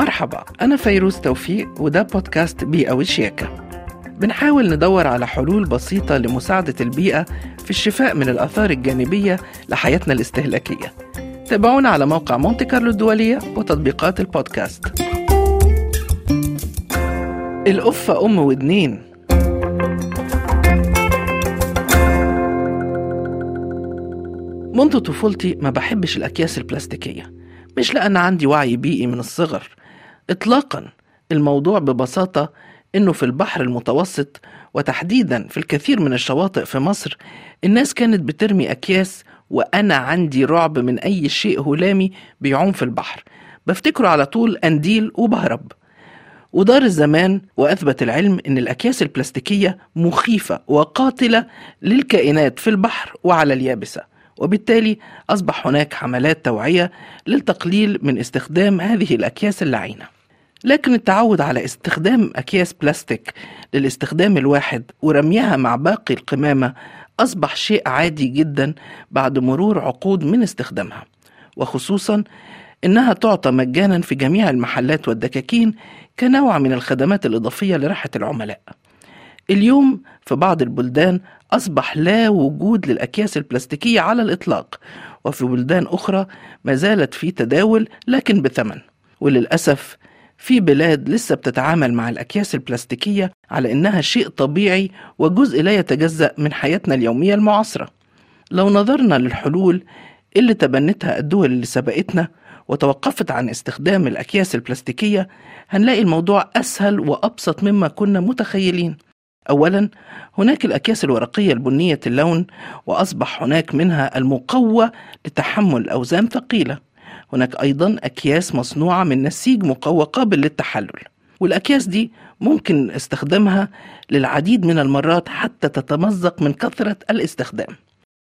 مرحبا أنا فيروز توفيق وده بودكاست بيئة وشياكة. بنحاول ندور على حلول بسيطة لمساعدة البيئة في الشفاء من الآثار الجانبية لحياتنا الاستهلاكية. تابعونا على موقع مونتي كارلو الدولية وتطبيقات البودكاست. القفة أم ودنين. منذ طفولتي ما بحبش الأكياس البلاستيكية مش لأن عندي وعي بيئي من الصغر إطلاقا الموضوع ببساطة إنه في البحر المتوسط وتحديدا في الكثير من الشواطئ في مصر الناس كانت بترمي أكياس وأنا عندي رعب من أي شيء هلامي بيعوم في البحر. بفتكره على طول أنديل وبهرب. ودار الزمان وأثبت العلم أن الأكياس البلاستيكية مخيفة وقاتلة للكائنات في البحر وعلى اليابسة. وبالتالي أصبح هناك حملات توعية للتقليل من استخدام هذه الأكياس اللعينة. لكن التعود على استخدام أكياس بلاستيك للاستخدام الواحد ورميها مع باقي القمامة أصبح شيء عادي جدا بعد مرور عقود من استخدامها. وخصوصا إنها تعطى مجانا في جميع المحلات والدكاكين كنوع من الخدمات الإضافية لراحة العملاء. اليوم في بعض البلدان أصبح لا وجود للأكياس البلاستيكية على الإطلاق وفي بلدان أخرى ما زالت في تداول لكن بثمن. وللأسف في بلاد لسه بتتعامل مع الأكياس البلاستيكية على إنها شيء طبيعي وجزء لا يتجزأ من حياتنا اليومية المعاصرة. لو نظرنا للحلول اللي تبنتها الدول اللي سبقتنا وتوقفت عن استخدام الأكياس البلاستيكية هنلاقي الموضوع أسهل وأبسط مما كنا متخيلين. أولا هناك الأكياس الورقية البنية اللون وأصبح هناك منها المقوى لتحمل أوزان ثقيلة. هناك أيضا أكياس مصنوعة من نسيج مقوى قابل للتحلل والأكياس دي ممكن استخدامها للعديد من المرات حتى تتمزق من كثرة الاستخدام.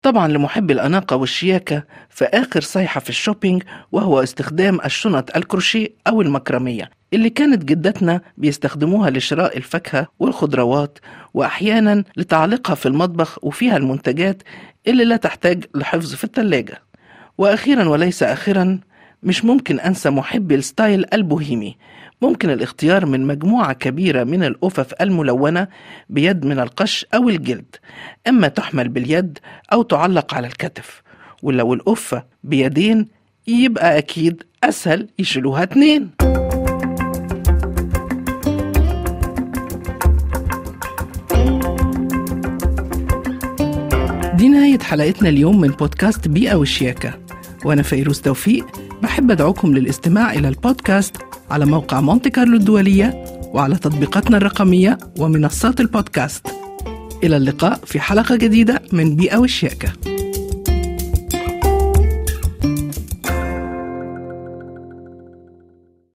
طبعا لمحب الأناقة والشياكة فآخر صيحة في الشوبينج وهو استخدام الشنط الكروشيه أو المكرمية اللي كانت جدتنا بيستخدموها لشراء الفاكهة والخضروات وأحيانا لتعليقها في المطبخ وفيها المنتجات اللي لا تحتاج لحفظ في الثلاجة وأخيرا وليس آخرا مش ممكن أنسى محبي ال style البوهيمي. ممكن الاختيار من مجموعة كبيرة من القفف الملونة بيد من القش أو الجلد. إما تحمل باليد أو تعلق على الكتف. ولو الأفة بيدين يبقى أكيد أسهل يشيلوها اتنين. دي نهاية حلقتنا اليوم من بودكاست بيئة والشياكة وأنا فيروز توفيق بحب أدعوكم للاستماع إلى البودكاست على موقع مونتي كارلو الدولية وعلى تطبيقاتنا الرقمية ومنصات البودكاست. إلى اللقاء في حلقة جديدة من بيئة والشياكة